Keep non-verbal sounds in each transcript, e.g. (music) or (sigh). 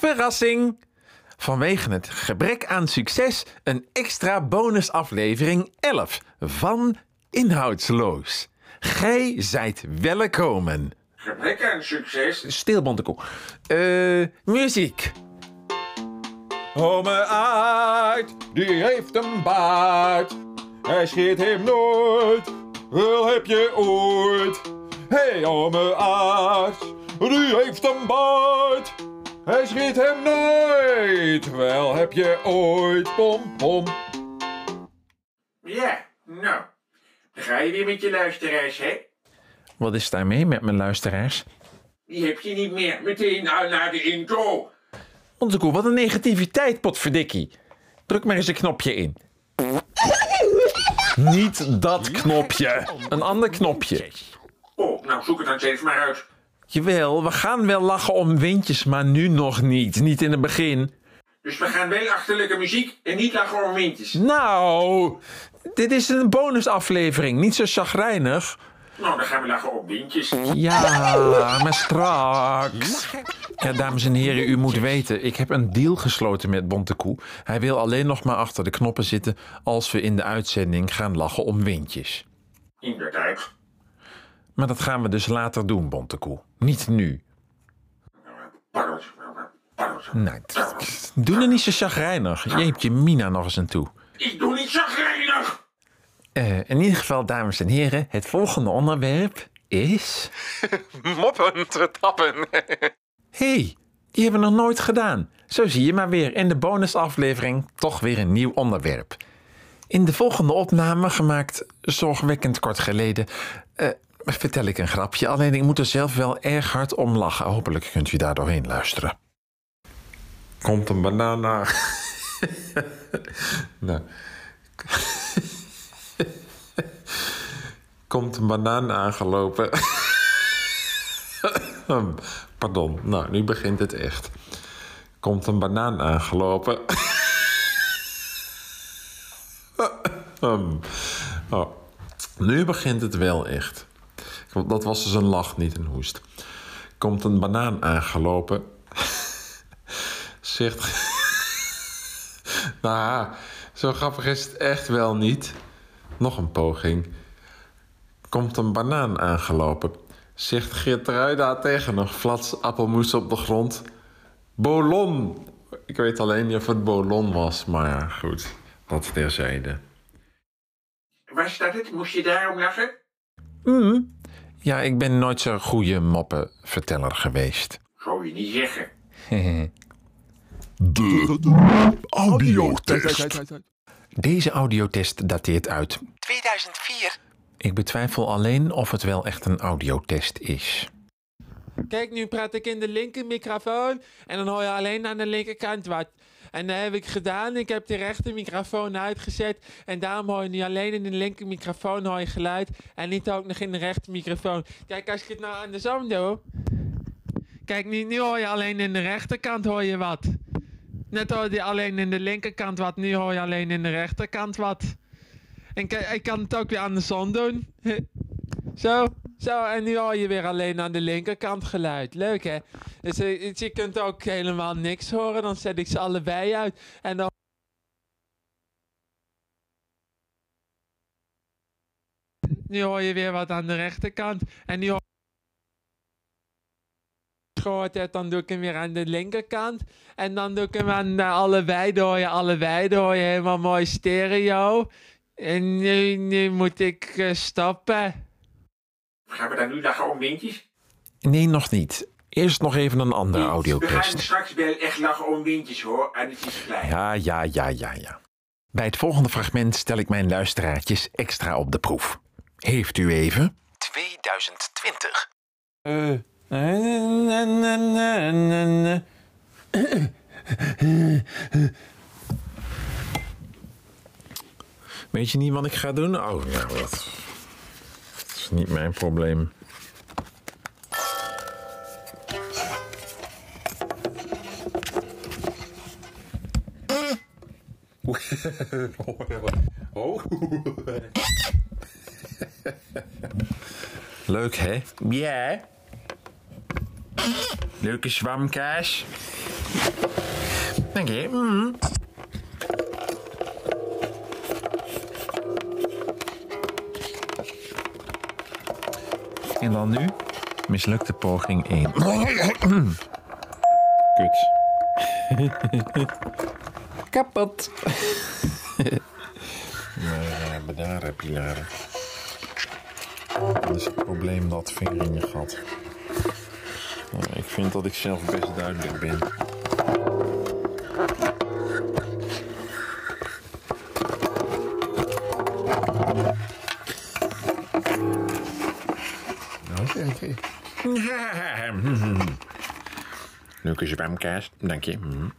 Verrassing! Vanwege het gebrek aan succes een extra bonusaflevering 11 van Inhoudsloos. Gij zijt welkom. Gebrek aan succes. Stil, Bontekoe. Eh, muziek. Ome Aard, die heeft een baard. Hij scheert hem nooit, wel heb je ooit. Hé, hey, ome Aard, die heeft een baard. Hij scheert hem nooit, wel heb je ooit. Pom, pom. Ja, nou. Dan ga je weer met je luisteraars, hè? Wat is daarmee met mijn luisteraars? Die heb je niet meer. Meteen al naar de intro. Bontekoe, wat een negativiteit, potverdikkie. Druk maar eens een knopje in. Niet dat knopje. Een ander knopje. Oh, nou zoek het dan steeds maar uit. Jawel, we gaan wel lachen om windjes, maar nu nog niet. Niet in het begin. Dus we gaan wel achterlijke muziek en niet lachen om windjes. Nou, dit is een bonusaflevering. Niet zo chagrijnig. Nou, dan gaan we lachen om windjes. Ja, maar straks. Ja, dames en heren, u moet weten, ik heb een deal gesloten met Bontekoe. Hij wil alleen nog maar achter de knoppen zitten als we in de uitzending gaan lachen om windjes. Inderdaad. Maar dat gaan we dus later doen, Bontekoe. Niet nu. Nee, t- doe er niet zo chagrijnig. Je hebt je Mina nog eens aan toe. Ik doe niet chagrijnig. Eh, in ieder geval, dames en heren, het volgende onderwerp is... (laughs) Moppen te tappen. (laughs) hey, die hebben we nog nooit gedaan. Zo zie je maar weer in de bonusaflevering toch weer een nieuw onderwerp. In de volgende opname, gemaakt zorgwekkend kort geleden, eh, vertel ik een grapje. Alleen ik moet er zelf wel erg hard om lachen. Hopelijk kunt u daar doorheen luisteren. Komt een banaan aan. (laughs) nou. Komt een banaan aangelopen. (laughs) Pardon, nou, nu begint het echt. Komt een banaan aangelopen. (laughs) oh, nu begint het wel echt. Dat was dus een lach, niet een hoest. Komt een banaan aangelopen. (laughs) Zegt. (laughs) nou, zo grappig is het echt wel niet. Nog een poging. Komt een banaan aangelopen. Zegt Geertruida tegen een flats appelmoes op de grond. Bolon! Ik weet alleen niet of het bolon was, maar ja, goed. Dat terzijde. Was dat het? Moest je daarom lachen? Hmm. Ja, ik ben nooit zo'n goede moppenverteller geweest. Zou je niet zeggen. Audiotest. Deze audiotest dateert uit 2004. Ik betwijfel alleen of het wel echt een audiotest is. Kijk, nu praat ik in de linker microfoon en dan hoor je alleen aan de linkerkant wat. En dat heb ik gedaan. Ik heb de rechter microfoon uitgezet. En daarom hoor je nu alleen in de linker microfoon hoor je geluid. En niet ook nog in de rechter microfoon. Kijk, als ik het nou andersom doe. Kijk, nu, nu hoor je alleen in de rechterkant hoor je wat. Net hoorde je alleen in de linkerkant wat. Nu hoor je alleen in de rechterkant wat. En ik kan het ook weer andersom doen. (laughs) Zo, zo, en nu hoor je weer alleen aan de linkerkant geluid. Leuk hè? Dus, eh, dus je kunt ook helemaal niks horen, dan zet ik ze allebei uit. En dan. Nu hoor je weer wat aan de rechterkant. En nu hoor gehoord hebt, dan doe ik hem weer aan de linkerkant. En dan doe ik hem aan de allebei, dan hoor je allebei, dan hoor je helemaal mooi stereo. En nu, nu moet ik eh, stoppen. Gaan we dan nu lachen om windjes? Nee, nog niet. Eerst nog even een andere We gaan straks wel echt lachen om windjes hoor. En het is klein. Ja, ja, ja, ja, ja. Bij het volgende fragment stel ik mijn luisteraartjes extra op de proef. Heeft u even? 2020. Eh. Weet je niet wat ik ga doen? Oh, ja, dat is niet mijn probleem. Oh. Leuk, hè? Ja. Leuke zwamkaas. Dank je. Mm. En dan nu? Mislukte poging 1. Kut. (laughs) Kapot. maar bedaren, pilaren. Dat is het probleem dat vinger in je gat. Nou, ik vind dat ik zelf best duidelijk ben. Leuke zwemkaas, dank je. Mhm. Nou.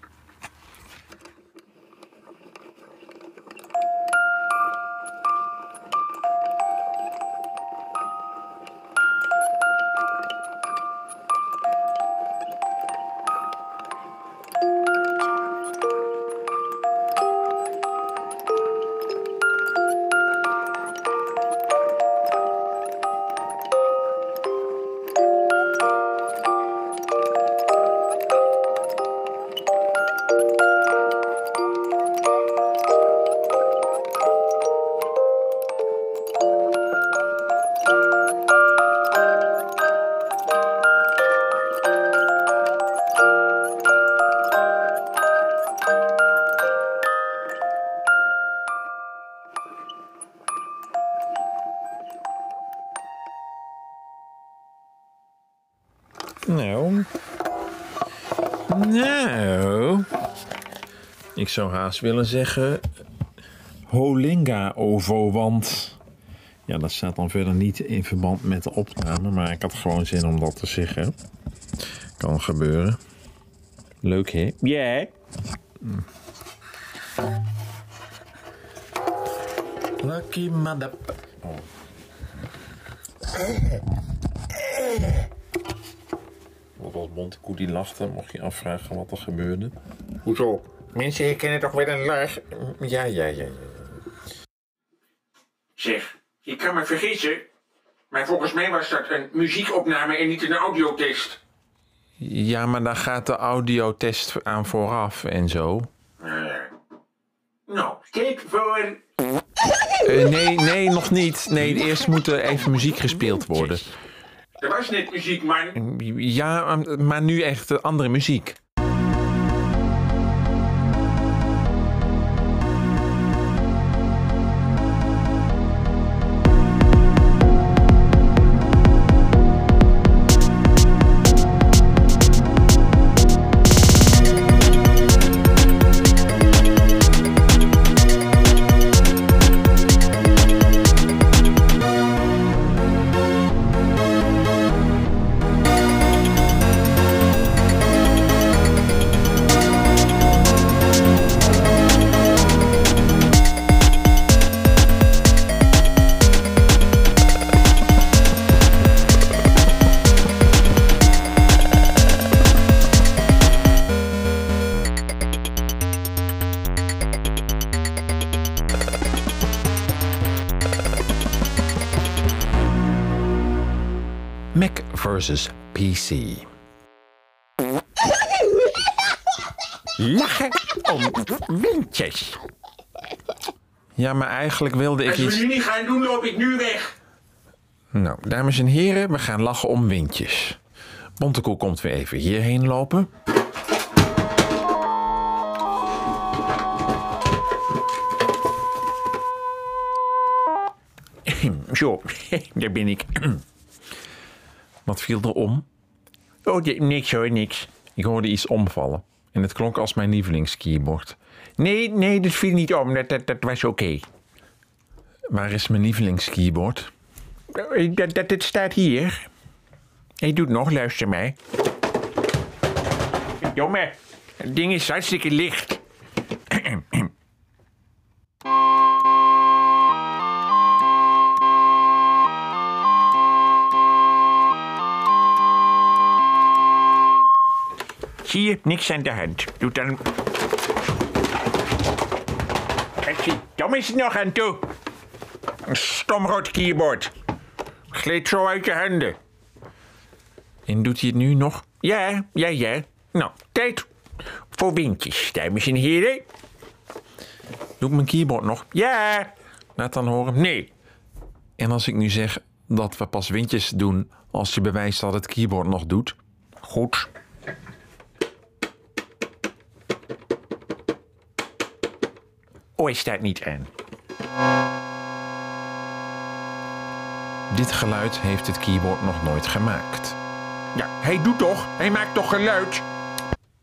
Ik zou haast willen zeggen. Holinga ovo, want. Ja, dat staat dan verder niet in verband met de opname, maar ik had gewoon zin om dat te zeggen. Kan gebeuren. Leuk, hè? Ja. Lucky mother. Oh. Wat was Montekoe die lachte, mocht je afvragen wat er gebeurde. Hoezo? Mensen herkennen toch weer een lach? Ja, ja, ja, ja. Zeg, je kan me vergissen. Maar volgens mij was dat een muziekopname en niet een audiotest. Ja, maar daar gaat de audiotest aan vooraf en zo. Nou, kijk voor. Eh, nee, nee, nog niet. Nee, eerst moet er even muziek gespeeld worden. Er was net muziek, man. Ja, maar nu echt eh, andere muziek. Versus PC. Lachen om windjes. Ja, maar eigenlijk wilde ik Als we iets... nu niet gaan doen, loop ik nu weg. Nou, dames en heren, we gaan lachen om windjes. Bontekoe komt weer even hierheen lopen. Zo, (laughs) daar ben ik. Wat viel er om? Oh, niks hoor, niks. Ik hoorde iets omvallen. En het klonk als mijn lievelingskeyboard. Nee, nee, dat viel niet om. Dat, dat, dat was oké. Waar is mijn lievelingskeyboard? Eh, Dat, dat, het staat hier. Hij doet nog, luister mij. Jongen, het ding is hartstikke licht. (clears throat) Zie je, niks aan de hand. Doe dan... Zie, Tom is er nog aan toe. Een stomrood keyboard. Gleed zo uit je handen. En doet hij het nu nog? Ja, ja, ja. Nou, tijd voor windjes, dames en heren. Doe ik mijn keyboard nog? Ja, Laat dan horen. nee. En als ik nu zeg dat we pas windjes doen als je bewijst dat het keyboard nog doet. Goed. Oh, hij staat niet aan. Dit geluid heeft het keyboard nog nooit gemaakt. Ja, hij doet toch? Hij maakt toch geluid?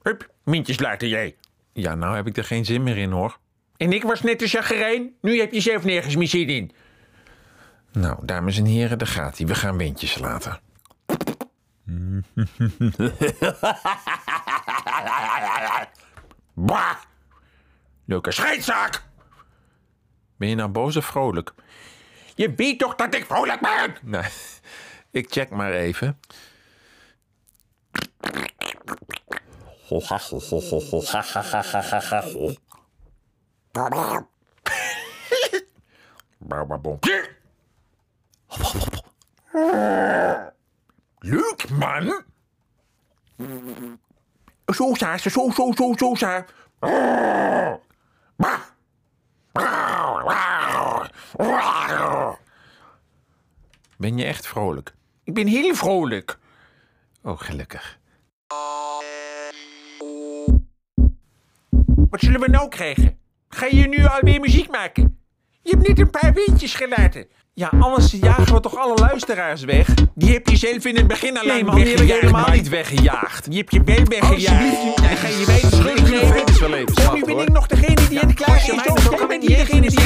Hup, mintjes laten jij. Ja, nou heb ik er geen zin meer in hoor. En ik was net een chagrijn. Nu heb je zelf nergens meer zin in. Nou, dames en heren, daar gaat hij. We gaan windjes laten. (laughs) Bah! Leuke scheidzaak. Ben je nou boos of vrolijk? Je weet toch dat ik vrolijk ben? Nee, ik check maar even. Leuk, man. Zo, Saar. Zo, zo, zo, zo, Saar. Bah. Ben je echt vrolijk? Ik ben heel vrolijk. Oh, gelukkig. Wat zullen we nou krijgen? Ga je nu alweer muziek maken? Je hebt net een paar windjes gelaten. Ja, anders jagen we toch alle luisteraars weg? Die heb je zelf in het begin alleen Nee man, die heb ik weggejaagd, helemaal niet weggejaagd. Je hebt je wel weggejaagd. Alsjeblieft, Dan ga je mij de schuld Ik geven. En nu ben ik nog degene die het je is. jij bent het niet degene die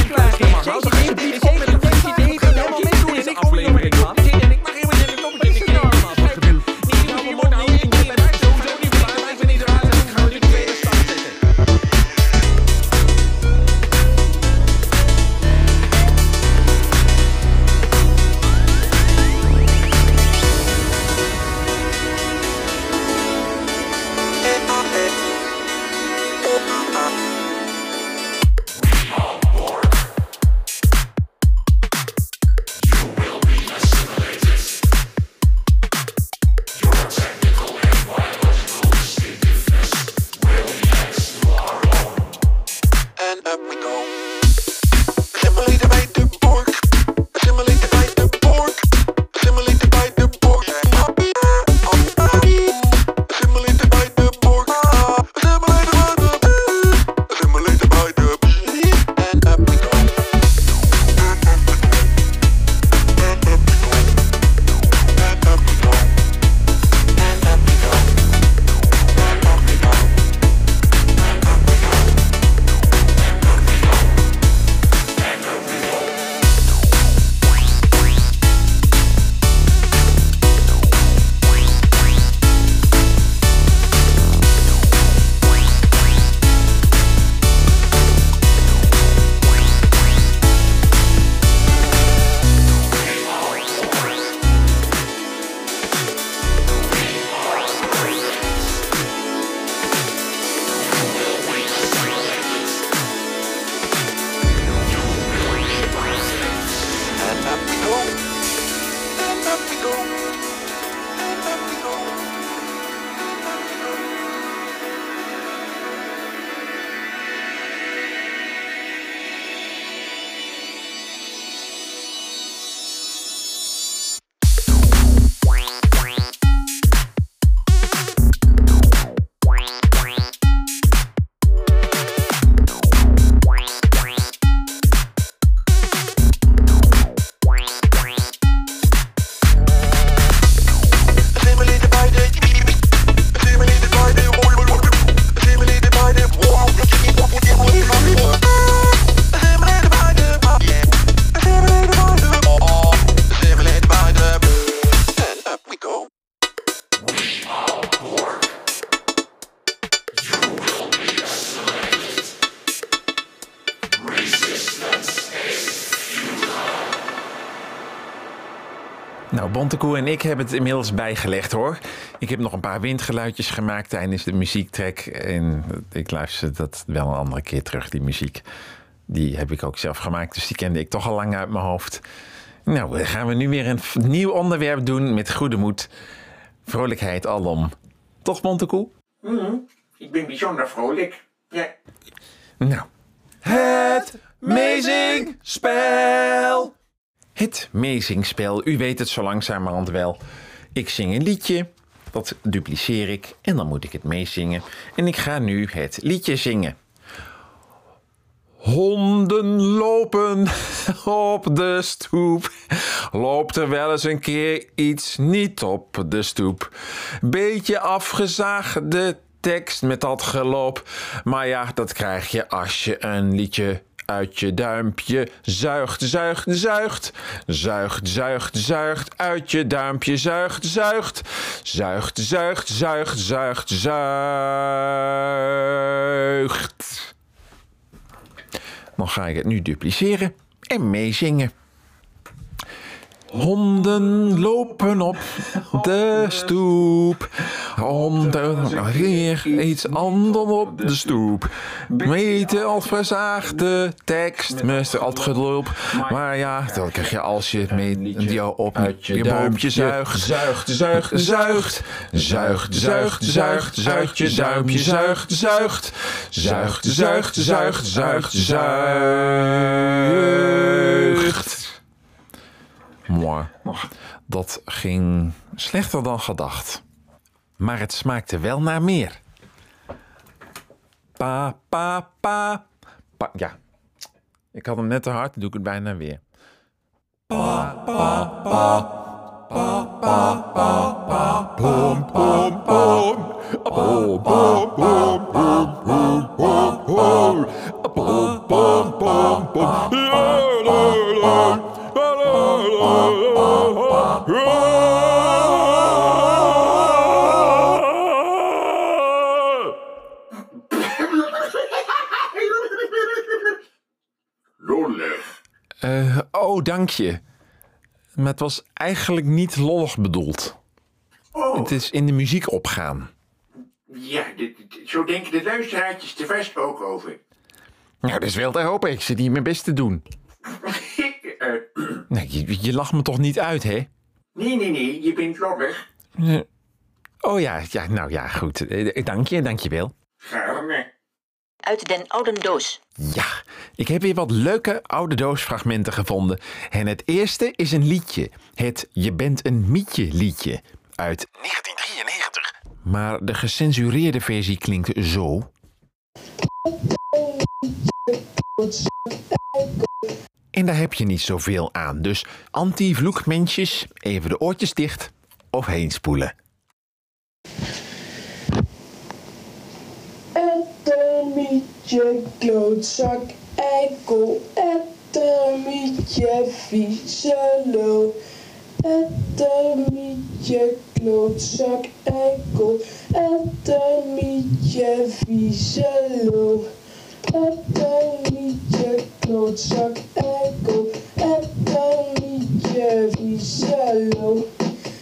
Bontekoe en ik hebben het inmiddels bijgelegd hoor. Ik heb nog een paar windgeluidjes gemaakt tijdens de muziektrek. En ik luister dat wel een andere keer terug, die muziek. Die heb ik ook zelf gemaakt, dus die kende ik toch al lang uit mijn hoofd. Nou, dan gaan we nu weer een nieuw onderwerp doen met goede moed. Vrolijkheid alom. Toch, Bontekoe? Ik ben bijzonder vrolijk. Ja. Nou. Het Mezingspel. Het Mezingspel. U weet het zo langzamerhand wel. Ik zing een liedje. Dat dupliceer ik. En dan moet ik het meezingen. En ik ga nu het liedje zingen. Honden lopen (laughs) op de stoep. Loopt er wel eens een keer iets niet op de stoep. Beetje afgezaagde tekst met dat geloop. Maar ja, dat krijg je als je een liedje uit je duimpje zuigt, zuigt, zuigt. Zuigt, zuigt, zuigt. Uit je duimpje zuigt, zuigt. Zuigt, zuigt, zuigt, zuigt, zuigt. Dan ga ik het nu dupliceren en meezingen. Honden lopen op de stoep. Honden weer iets anders op de stoep. Meten al verzaagde tekst, met al het gelul. Maar ja, dat krijg je als je het met jou op je duimpje zuigt. Zuigt, zuigt, zuigt. Zuigt, zuigt, zuigt. Zuigt je duimpje zuigt, zuigt. Zuigt, zuigt, zuigt, zuigt, zuigt. Mooi. Dat ging slechter dan gedacht. Maar het smaakte wel naar meer. Pa, pa, pa. pa ja. Ik had hem net te hard, doe ik het bijna weer. Pa, pa, pa. Pa, pa, pa, pa. Pom, pom, pom. Pom, pom, pom, pom, pom, pom, pom. Pom, pom, pom, pom. Eh, oh, dank je. Maar het was eigenlijk niet lollig bedoeld. Oh, Het is in de muziek opgaan. ja, dit- dit- zo denken de luisteraartjes er vast ook over. Nou, dat is wel te hopen. Ik zit hier mijn best te doen. Eh, Nee, je, je lacht me toch niet uit, hè? nee, nee, nee, je bent lollig. Oh ja, ja nou ja, goed. Eh, Dank je, dank je wel. Gaarne. Uit den oude doos. Ja, ik heb weer wat leuke oude doosfragmenten gevonden. En het eerste is een liedje. Het Je bent een mietje liedje. Uit 1993. Maar de gecensureerde versie klinkt zo. En daar heb je niet zoveel aan. Dus anti-vloekmensjes, even de oortjes dicht of heen spoelen. Ettermietje, klootzak, eikel, ettermietje, vieze lul. Ettermietje, klootzak, eikel, ettermietje, vieze lul. Ettermietje, klootzak, eikel, ettermietje, vieze lul.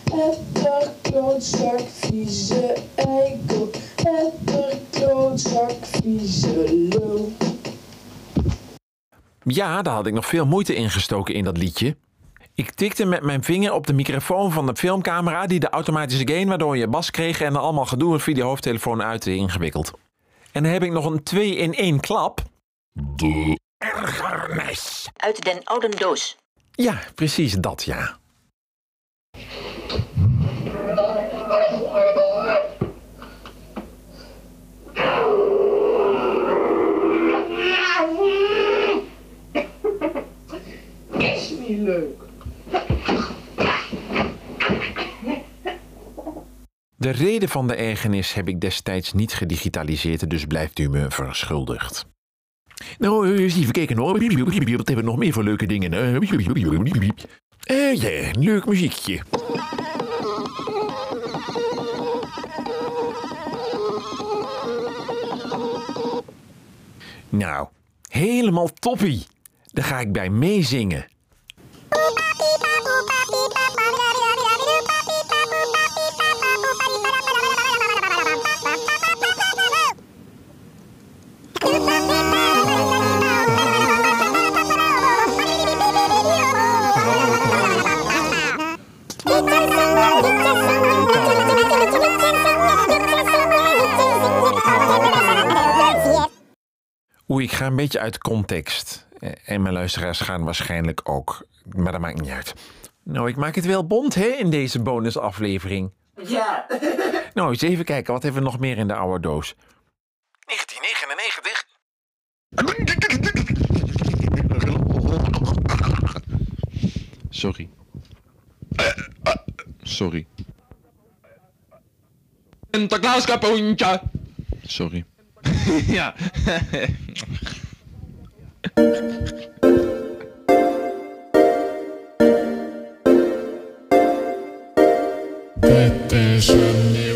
Etter, klootzak, vieze eikel. Etter, klootzak, vieze lul. Ja, daar had ik nog veel moeite in gestoken in dat liedje. Ik tikte met mijn vinger op de microfoon van de filmcamera die de automatische gain waardoor je bas kreeg en er allemaal gedoe via de hoofdtelefoon uit ingewikkeld. En dan heb ik nog een 2 in 1 klap. De ergernis. Uit den oude doos. Ja, precies dat ja. Is niet leuk. De reden van de ergernis heb ik destijds niet gedigitaliseerd, dus blijft u me verschuldigd. Nou, eens even kijken hoor. Wat hebben we nog meer voor leuke dingen? Eh ja, leuk muziekje. Nou, helemaal toppie. Daar ga ik bij meezingen. Oei, ik ga een beetje uit context. Eh, En mijn luisteraars gaan waarschijnlijk ook. Maar dat maakt niet uit. Nou, ik maak het wel bond, hè, in deze bonusaflevering. Ja. (laughs) Nou, eens even kijken. Wat hebben we nog meer in de oude doos? 1999. Sorry. Sorry. Sinterklaas kapoentje. Sorry. ja. Bitte schön,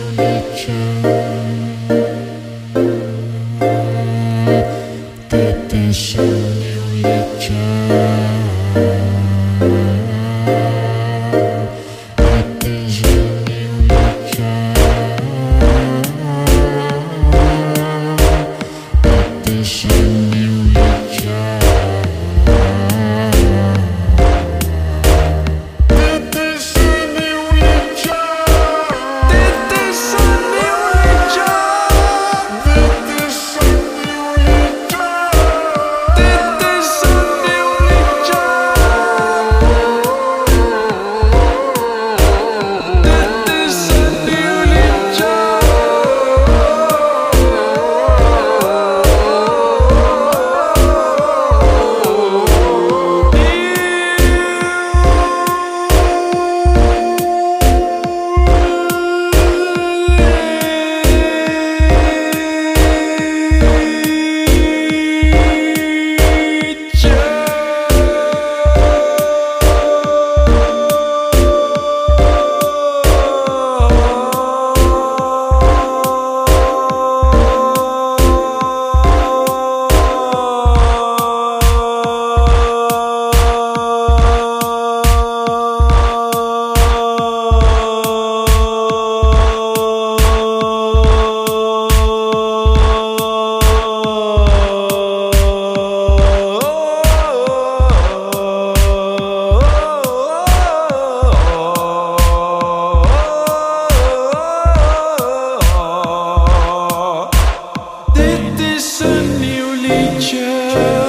future.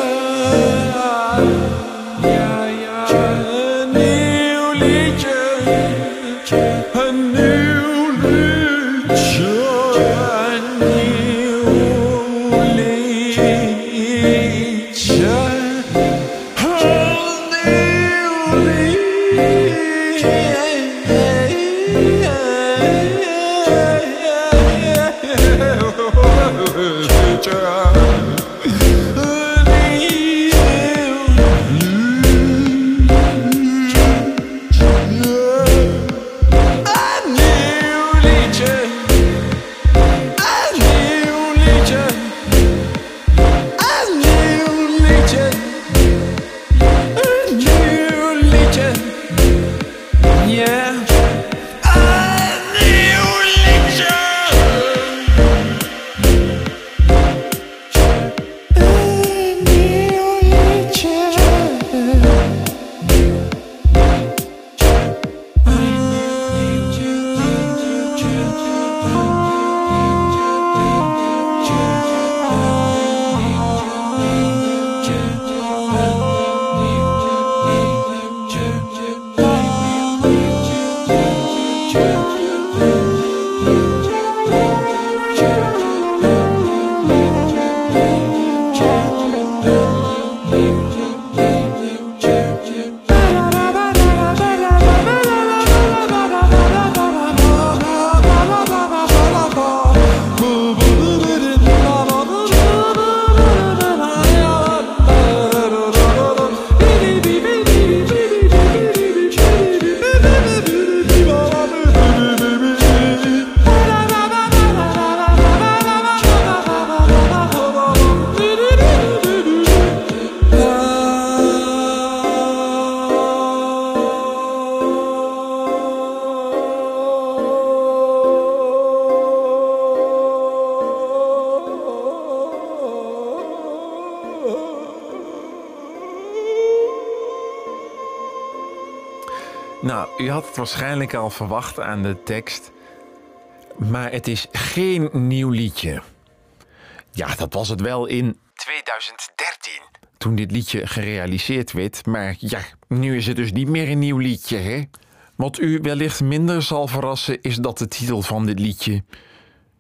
U had het waarschijnlijk al verwacht aan de tekst. Maar het is geen nieuw liedje. Ja, dat was het wel in 2013. Toen dit liedje gerealiseerd werd, maar ja, nu is het dus niet meer een nieuw liedje, hè? Wat u wellicht minder zal verrassen, is dat de titel van dit liedje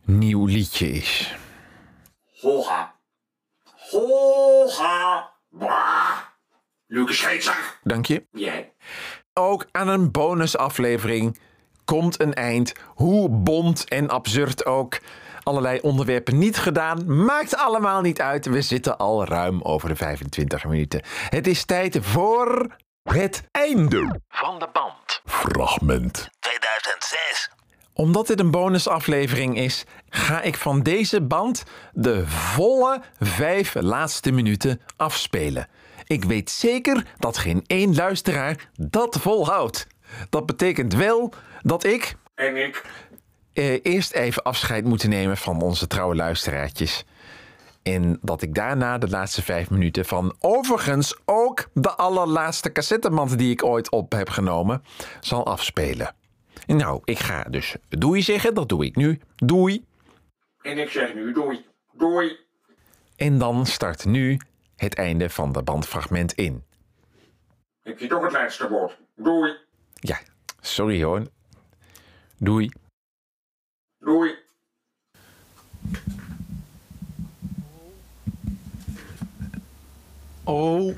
Nieuw Liedje is. Hoga. Hoga. Bah. Lucas Scheetser. Dank je. Jij. Ook aan een bonusaflevering komt een eind. Hoe bont en absurd ook. Allerlei onderwerpen niet gedaan. Maakt allemaal niet uit. We zitten al ruim over de 25 minuten. Het is tijd voor het einde. Van de band. Fragment. 2006. Omdat dit een bonusaflevering is, ga ik van deze band de volle vijf laatste minuten afspelen. Ik weet zeker dat geen één luisteraar dat volhoudt. Dat betekent wel dat ik En ik. eh, eerst even afscheid moet nemen van onze trouwe luisteraartjes. En dat ik daarna de laatste vijf minuten van overigens ook de allerlaatste cassetteband die ik ooit op heb genomen, zal afspelen. Nou, ik ga dus doei zeggen, dat doe ik nu. Doei. En ik zeg nu doei. Doei. En dan start nu het einde van de bandfragment in. Heb je toch het laatste woord. Doei. Ja, sorry hoor. Doei. Doei. Oh.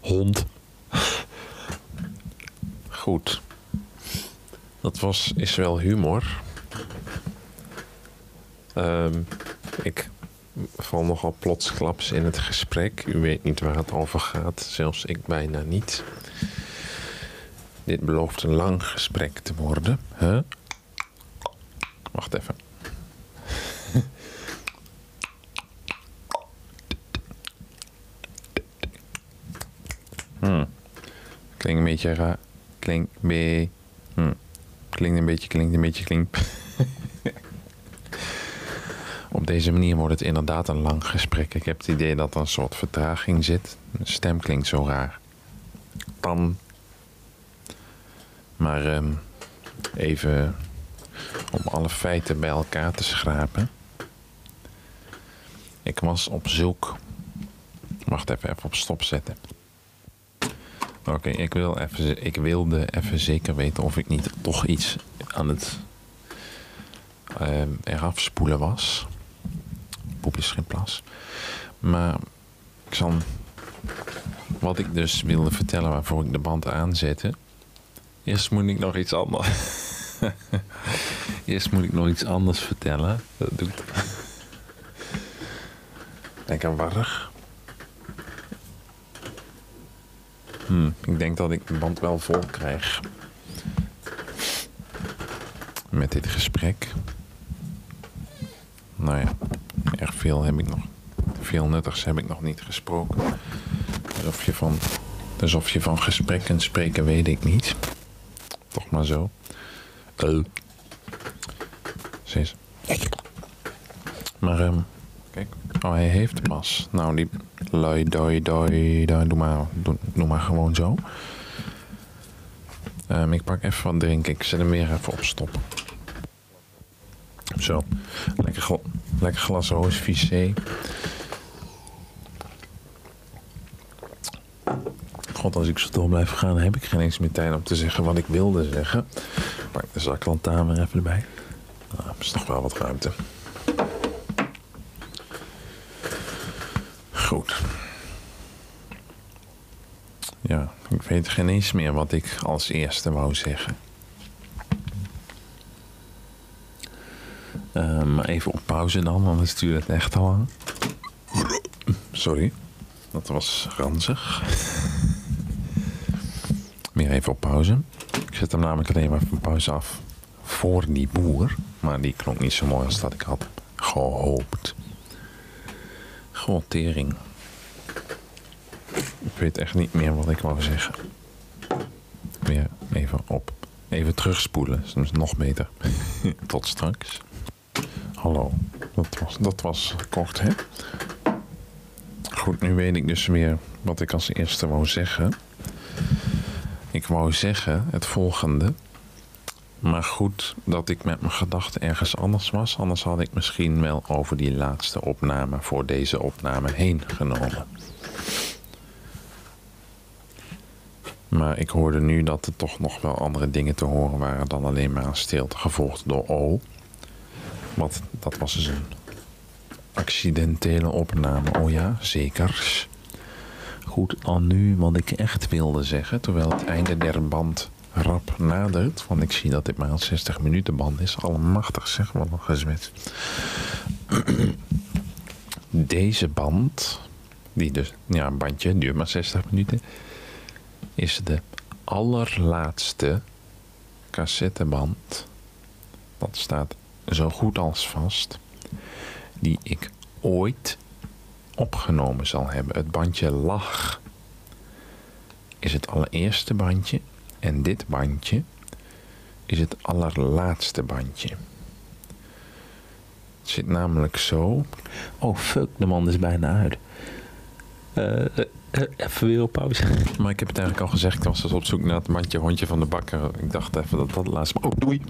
Hond. Goed. Dat was, is wel humor. Ehm, ik val nogal plotsklaps in het gesprek. U weet niet waar het over gaat, zelfs ik bijna niet. Dit belooft een lang gesprek te worden. Huh? Wacht even. Hmm. Klinkt een beetje raar. Klinkt be... Hmm. Klinkt een beetje, klinkt een beetje, klinkt... Op deze manier wordt het inderdaad een lang gesprek. Ik heb het idee dat er een soort vertraging zit. Mijn stem klinkt zo raar. Dan. Maar ehm, even om alle feiten bij elkaar te schrapen. Ik was op zoek. Wacht even, even op stop zetten. Oké, ik, wil even, ik wilde even zeker weten of ik niet toch iets aan het ehm, eraf spoelen was. Geen plas. Maar ik zal. Wat ik dus wilde vertellen waarvoor ik de band aanzette. Eerst moet ik nog iets anders. (laughs) Eerst moet ik nog iets anders vertellen. Dat doet. Lekker warrig. Hmm, ik denk dat ik de band wel vol krijg. Met dit gesprek. Nou ja, erg veel heb ik nog. Veel nuttigs heb ik nog niet gesproken. Alsof je van, alsof je van gesprekken spreken weet ik niet. Toch maar zo. Uh. Zes. Maar, ehm, kijk. Oh, hij heeft pas. Nou, die lui, doi, doi, doi, doe maar, doe, doe maar gewoon zo. Ehm, ik pak even wat drinken. Ik zet hem weer even op stop. Zo. Lekker, gla- lekker glas roos vissé. God, als ik zo door blijf gaan, heb ik geen eens meer tijd om te zeggen wat ik wilde zeggen. Pak de zaklantaarn even erbij. Nou, er is nog wel wat ruimte. Goed. Ja, ik weet geen eens meer wat ik als eerste wou zeggen. Eh, maar even op pauze dan, anders duurt het echt te lang. Sorry, dat was ranzig. Weer even op pauze. Ik zet hem namelijk alleen maar van pauze af voor die boer. Maar die klonk niet zo mooi als dat ik had gehoopt. Gottering. Ik weet echt niet meer wat ik wou zeggen. Weer even op. Even terugspoelen. Dat is nog beter. (laughs) Tot straks. Hallo. Dat was, dat was kort, hè? Goed, nu weet ik dus weer wat ik als eerste wou zeggen. Ik wou zeggen het volgende. Maar goed dat ik met mijn gedachten ergens anders was. Anders had ik misschien wel over die laatste opname voor deze opname heen genomen. Maar ik hoorde nu dat er toch nog wel andere dingen te horen waren dan alleen maar een stilte gevolgd door O. Want dat was dus een accidentele opname. Oh ja, zeker. Goed, dan nu wat ik echt wilde zeggen, terwijl het einde der band rap nadert. Want ik zie dat dit maar een 60 minuten band is. Allemachtig zeg, wat een gezwets. Deze band, die dus, ja, een bandje, duurt maar 60 minuten, is de allerlaatste cassetteband. Dat staat zo goed als vast. Die ik ooit opgenomen zal hebben. Het bandje lag is het allereerste bandje. En dit bandje is het allerlaatste bandje. Het zit namelijk zo. Oh fuck, de man is bijna uit. Eh, eh, even weer op pauze. (laughs) Maar ik heb het eigenlijk al gezegd. Ik was dus op zoek naar het bandje hondje van de bakker. Ik dacht even dat dat laatst. Oh, doei.